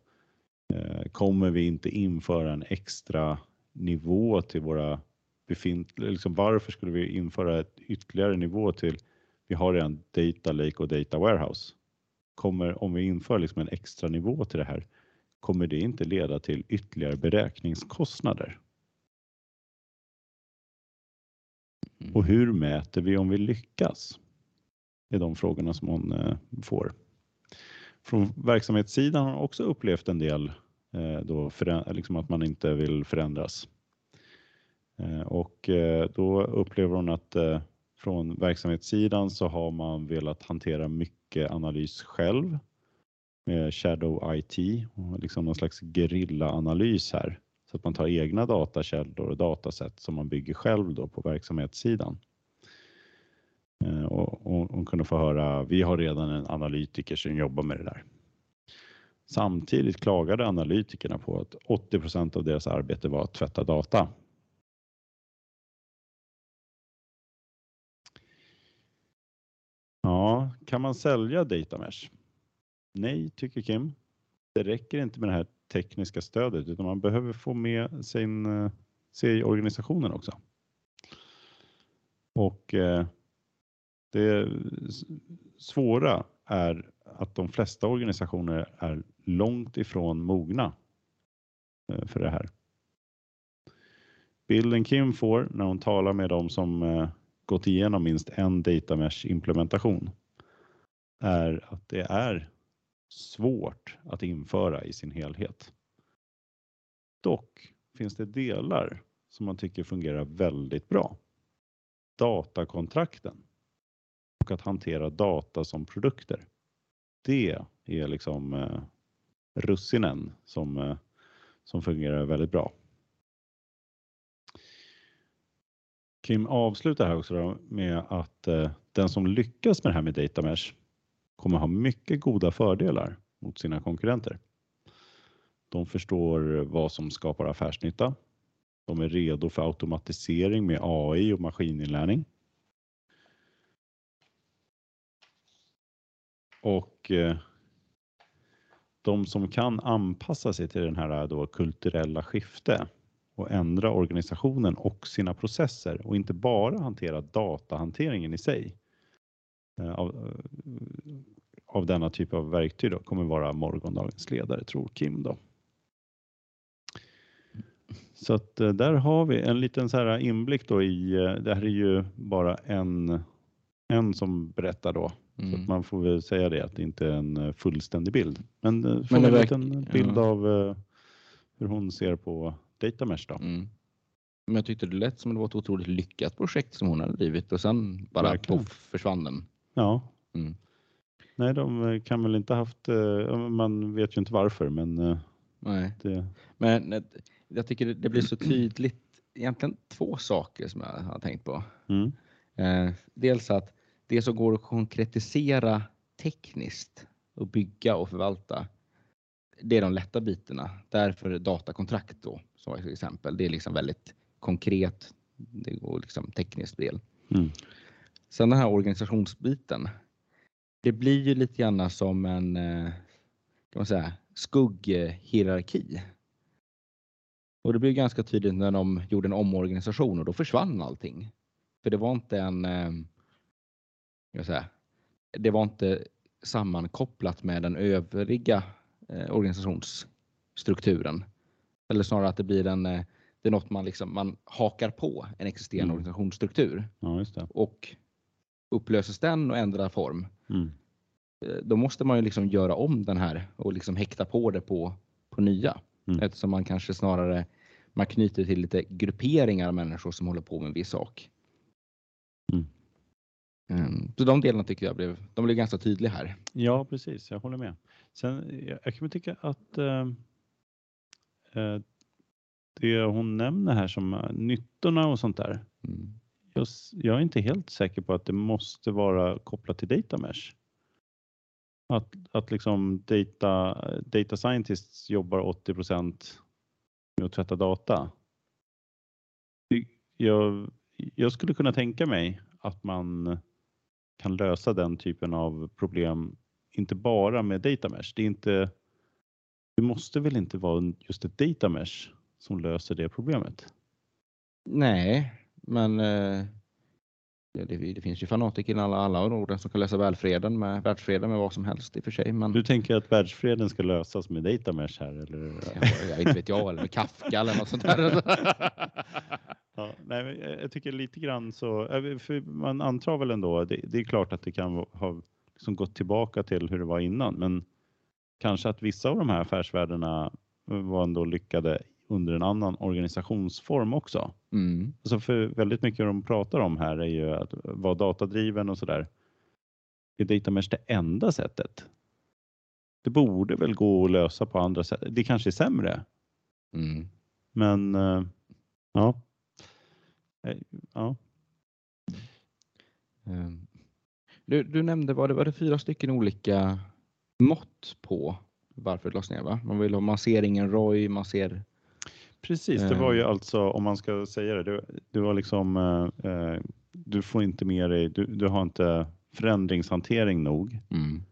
eh, kommer vi inte införa en extra nivå till våra befintliga, liksom varför skulle vi införa ett ytterligare nivå till, vi har redan data lake och data warehouse. Kommer, om vi inför liksom en extra nivå till det här, kommer det inte leda till ytterligare beräkningskostnader? Och mm. hur mäter vi om vi lyckas? Det är de frågorna som hon eh, får. Från verksamhetssidan har hon också upplevt en del eh, då liksom att man inte vill förändras. Eh, och då upplever hon att från verksamhetssidan så har man velat hantera mycket analys själv med Shadow IT och liksom någon slags gerillaanalys här. Så att man tar egna datakällor och datasätt som man bygger själv då på verksamhetssidan. Eh, och, och, och kunde få höra, vi har redan en analytiker som jobbar med det där. Samtidigt klagade analytikerna på att 80% av deras arbete var att tvätta data. Ja, kan man sälja datamesh? Nej, tycker Kim. Det räcker inte med det här tekniska stödet utan man behöver få med sin, eh, sig organisationen också. Och eh, det svåra är att de flesta organisationer är långt ifrån mogna eh, för det här. Bilden Kim får när hon talar med dem som eh, gått igenom minst en data mesh implementation är att det är svårt att införa i sin helhet. Dock finns det delar som man tycker fungerar väldigt bra. Datakontrakten och att hantera data som produkter. Det är liksom eh, russinen som, eh, som fungerar väldigt bra. Kim avslutar här också med att eh, den som lyckas med det här med data mesh kommer ha mycket goda fördelar mot sina konkurrenter. De förstår vad som skapar affärsnytta. De är redo för automatisering med AI och maskininlärning. Och eh, de som kan anpassa sig till den här då kulturella skifte och ändra organisationen och sina processer och inte bara hantera datahanteringen i sig eh, av, av denna typ av verktyg då, kommer vara morgondagens ledare tror Kim då. Så att eh, där har vi en liten så här inblick då i, eh, det här är ju bara en, en som berättar då. Mm. Så att man får väl säga det att det inte är en eh, fullständig bild. Men, Men får en liten bild ja. av hur hon ser på Datamesh då. Mm. Men jag tyckte det lät som det var ett otroligt lyckat projekt som hon hade drivit och sen bara poff försvann den. Ja. Mm. Nej, de kan väl inte haft, man vet ju inte varför men Nej. Det... Men jag tycker det blir så tydligt, egentligen två saker som jag har tänkt på. Mm. Eh, dels att det som går att konkretisera tekniskt och bygga och förvalta, det är de lätta bitarna. Därför datakontrakt då, som ett exempel. Det är liksom väldigt konkret det går liksom tekniskt del. Mm. Sen den här organisationsbiten. Det blir ju lite grann som en eh, kan man säga, skugghierarki. Och det blev ganska tydligt när de gjorde en omorganisation och då försvann allting. För det var inte en, eh, säga, det var inte sammankopplat med den övriga eh, organisationsstrukturen. Eller snarare att det blir en, eh, det är något man liksom, man hakar på en existerande mm. organisationsstruktur. Ja, och upplöses den och ändrar form, Mm. eh, då måste man ju liksom göra om den här och liksom häkta på det på, på nya. Mm. Eftersom man kanske snarare man knyter till lite grupperingar av människor som håller på med en viss sak. Mm. Mm, Så de delarna tycker jag blev, de blev ganska tydliga här. Ja, precis. Jag håller med. Sen, jag, jag kan tycka att eh, det hon nämner här som eh, nyttorna och sånt där. Mm. Jag, jag är inte helt säker på att det måste vara kopplat till data mesh. Att, att liksom data, data scientists jobbar 80 med att tvätta data. Jag, jag skulle kunna tänka mig att man kan lösa den typen av problem, inte bara med data mesh. Det, är inte, det måste väl inte vara just ett data mesh som löser det problemet? Nej, men eh, det, det finns ju fanatiker i alla, alla områden som kan lösa världsfreden med, världsfreden med vad som helst i och för sig. Men Du tänker att världsfreden ska lösas med data mesh här eller? ja, jag inte vet jag, eller med Kafka eller något sånt där. ja, nej, jag tycker lite grann så, man antar väl ändå, det, det är klart att det kan ha liksom gått tillbaka till hur det var innan, men kanske att vissa av de här affärsvärdena var ändå lyckade under en annan organisationsform också. Mm. Alltså för väldigt mycket de pratar om här är ju att vara datadriven och sådär. Är data mesh det enda sättet? Det borde väl gå att lösa på andra sätt. Det kanske är sämre, Mm. men eh, ja. Eh, ja. Ehm, Du, du nämnde, var det, var det fyra stycken olika mått på varför det lades ner? Va? Man, vill ha, man ser ingen ROI, man ser... Precis, det var ju Eh. alltså om man ska säga det. Det, det var liksom eh, eh, du får inte med dig, du, du har inte förändringshantering nog Mm.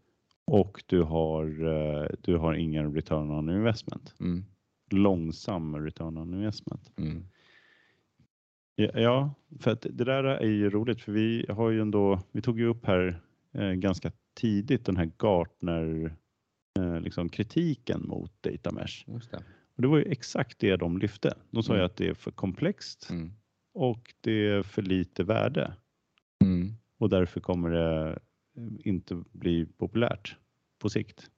och du har, eh, du har ingen return on investment. Mm. Långsam return on investment. Mm. Ja, Ja, för att det där är ju roligt för vi har ju ändå, vi tog ju upp här eh, ganska tidigt den här Gartner eh, liksom kritiken mot data mesh. Det. Och det var ju exakt det de lyfte. De sa ju Mm. att det är för komplext Mm. och det är för lite värde Mm. och därför kommer det inte bli populärt på sikt.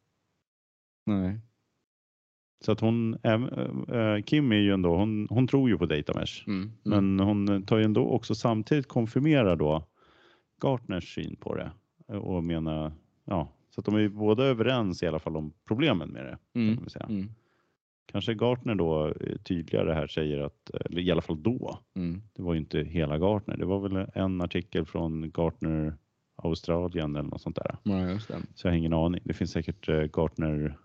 Nej. Så att hon, äh, Kim är ju ändå, hon, hon tror ju på data mesh. Mm. Mm. Men hon tar ju ändå också samtidigt konfirmerar då Gartners syn på det och menar, ja, så de är ju båda överens i alla fall om problemen med det. Kan Mm. säga. Mm. Kanske Gartner då eh, tydligare här säger att, eller i alla fall då, Mm. det var ju inte hela Gartner, det var väl en artikel från Gartner Australien eller något sånt där. Ja. Så jag har ingen aning. Det finns säkert eh, Gartner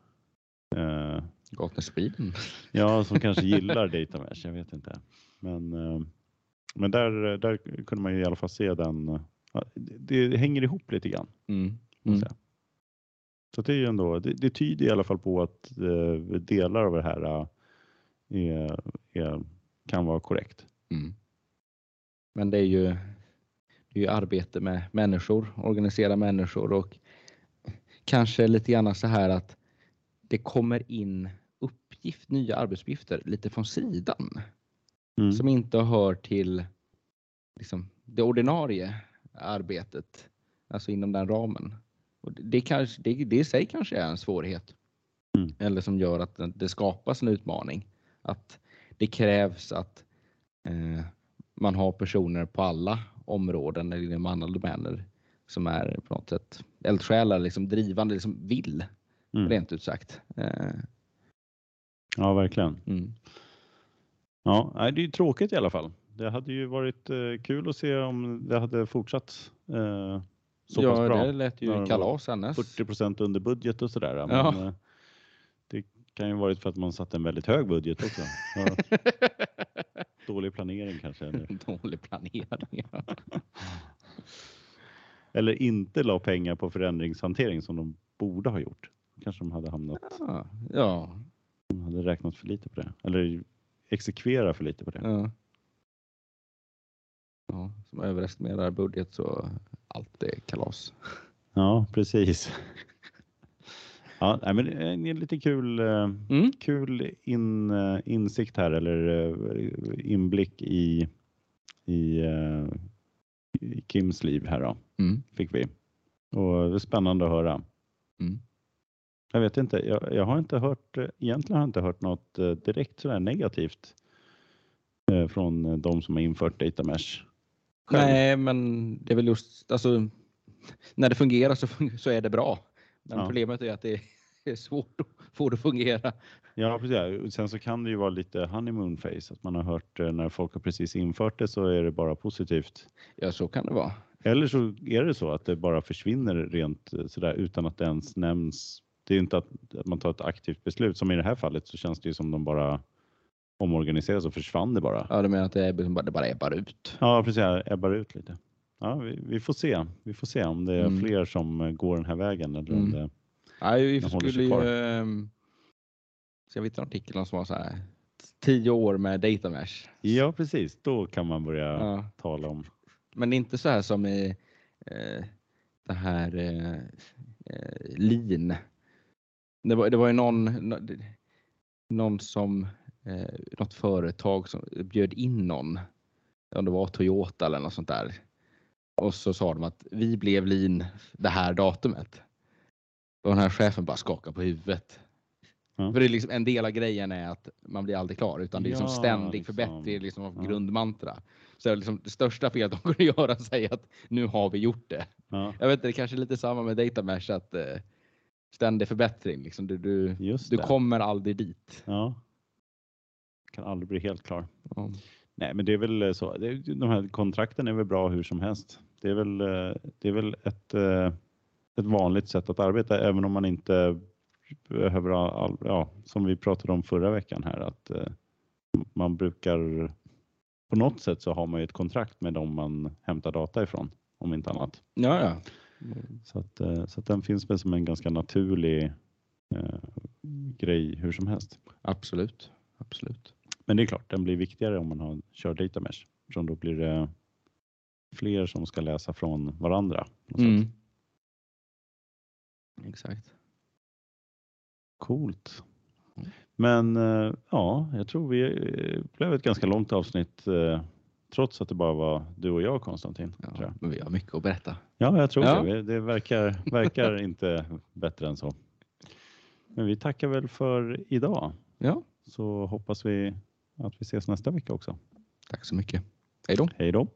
eh, Gartner Sweden. Ja, som kanske gillar data mesh, jag vet inte. Men, eh, men där, där kunde man ju i alla fall se den. Det, det hänger ihop lite grann. Mm. Mm. Så det är ju ändå, det, det tyder i alla fall på att eh, delar av det här eh, är, är, kan vara korrekt. Mm. Men det är ju, det är ju arbete med människor, organisera människor och kanske lite grann så här att det kommer in uppgift, nya arbetsuppgifter lite från sidan Mm. som inte hör till liksom, det ordinarie arbetet, alltså inom den ramen. Och det, kanske, det, det i sig kanske är en svårighet. Mm. Eller som gör att det- skapas en utmaning. Att det krävs att eh, man har personer på alla områden eller inom alla domäner som är på något sätt eldsjälar, liksom drivande, liksom vill, Mm. rent ut sagt. Eh, Ja, verkligen. mm. Ja, det är ju tråkigt i alla fall. Det hade ju varit eh, kul att se om det hade fortsatt eh, så pass ja, bra. det lät ju kalas annars. 40 procent under budget och sådär. Men Ja. eh, det kan ju varit för att man satte en väldigt hög budget också. Ja, dålig planering kanske. Eller, Dålig planering. ja. eller inte la pengar på förändringshantering som de borde ha gjort. Kanske de hade hamnat, Ja, ja, de hade räknat för lite på det. Eller exekvera för lite på det. ja. Ja som överestimerar budget så allt är kalas. Ja, precis. Ja, men en lite kul, eh, Mm. kul in, eh, insikt här eller eh, inblick i, i, eh, i Kims liv här då, Mm. fick vi. Och det är spännande att höra. Mm. Jag vet inte, jag, jag har inte hört, eh, egentligen har jag inte hört något eh, direkt sådär negativt eh, från eh, de som har infört data mesh. Själv. Nej, men det är väl just alltså, när det fungerar så, så är det bra. Men Ja. problemet är att det är svårt att få det att fungera. Ja, precis. Sen så kan det ju vara lite honeymoon face, att man har hört eh, när folk har precis infört det så är det bara positivt. Ja, så kan det vara. Eller så är det så att det bara försvinner rent eh, sådär utan att det ens nämns. Det är inte att man tar ett aktivt beslut. Som i det här fallet så känns det ju som de bara omorganiseras och försvann det bara. Ja, du menar att det, är, bara- det bara ebbar ut? Ja, precis. Ebbar ut lite. Ja, vi, vi får se. Vi får se om det är Mm. fler som eh, går den här vägen eller om Mm. det Nej, vi skulle ju... ehm, Så jag vet en artikel som var så här. Tio år med data mesh. Ja, precis. Då kan man börja Ja. tala om. Men det är inte så här som i eh, det här eh, eh, lean. Det var, det var ju någon, nå- någon som, eh, något företag som bjöd in någon. Om det var Toyota eller något sånt där. Och så sa de att vi blev lean det här datumet. Och den här chefen bara skakade på huvudet. Ja. För det är liksom en del av grejen är att man blir aldrig klar utan det är liksom Ja, ständig liksom. förbättring liksom av Ja. grundmantra. Så liksom det största felet de kunde göra är att säga att nu har vi gjort det. Ja, Jag vet inte, det kanske är lite samma med data mesh att eh, ständig förbättring. Liksom du, du, du kommer aldrig dit. Ja. Kan aldrig bli helt klar. Ja. Nej, men det är väl eh, så. De här kontrakten är väl bra hur som helst. Det är väl, eh, det är väl ett, eh, ett vanligt sätt att arbeta, även om man inte behöver all, ja, som vi pratade om förra veckan här, att man brukar på något sätt så har man ju ett kontrakt med dem man hämtar data ifrån, om inte annat. Ja, ja. Så att, så att den finns väl som en ganska naturlig eh, grej hur som helst. Absolut. Absolut. Men det är klart, den blir viktigare om man har, kör data mesh. Eftersom då blir det fler som ska läsa från varandra. Mm. Exakt. Coolt. Men eh, ja, jag tror vi eh, blev ett ganska långt avsnitt eh, trots att det bara var du och jag Konstantin. Ja, men vi har mycket att berätta. Ja, jag tror Ja. det. Det verkar, verkar inte bättre än så. Men vi tackar väl för idag. Ja, Så hoppas vi att vi ses nästa vecka också. tack så mycket. Hej då. Hej då!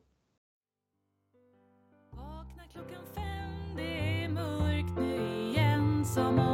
Vakna klockan fem, det är mörkt nu igen Som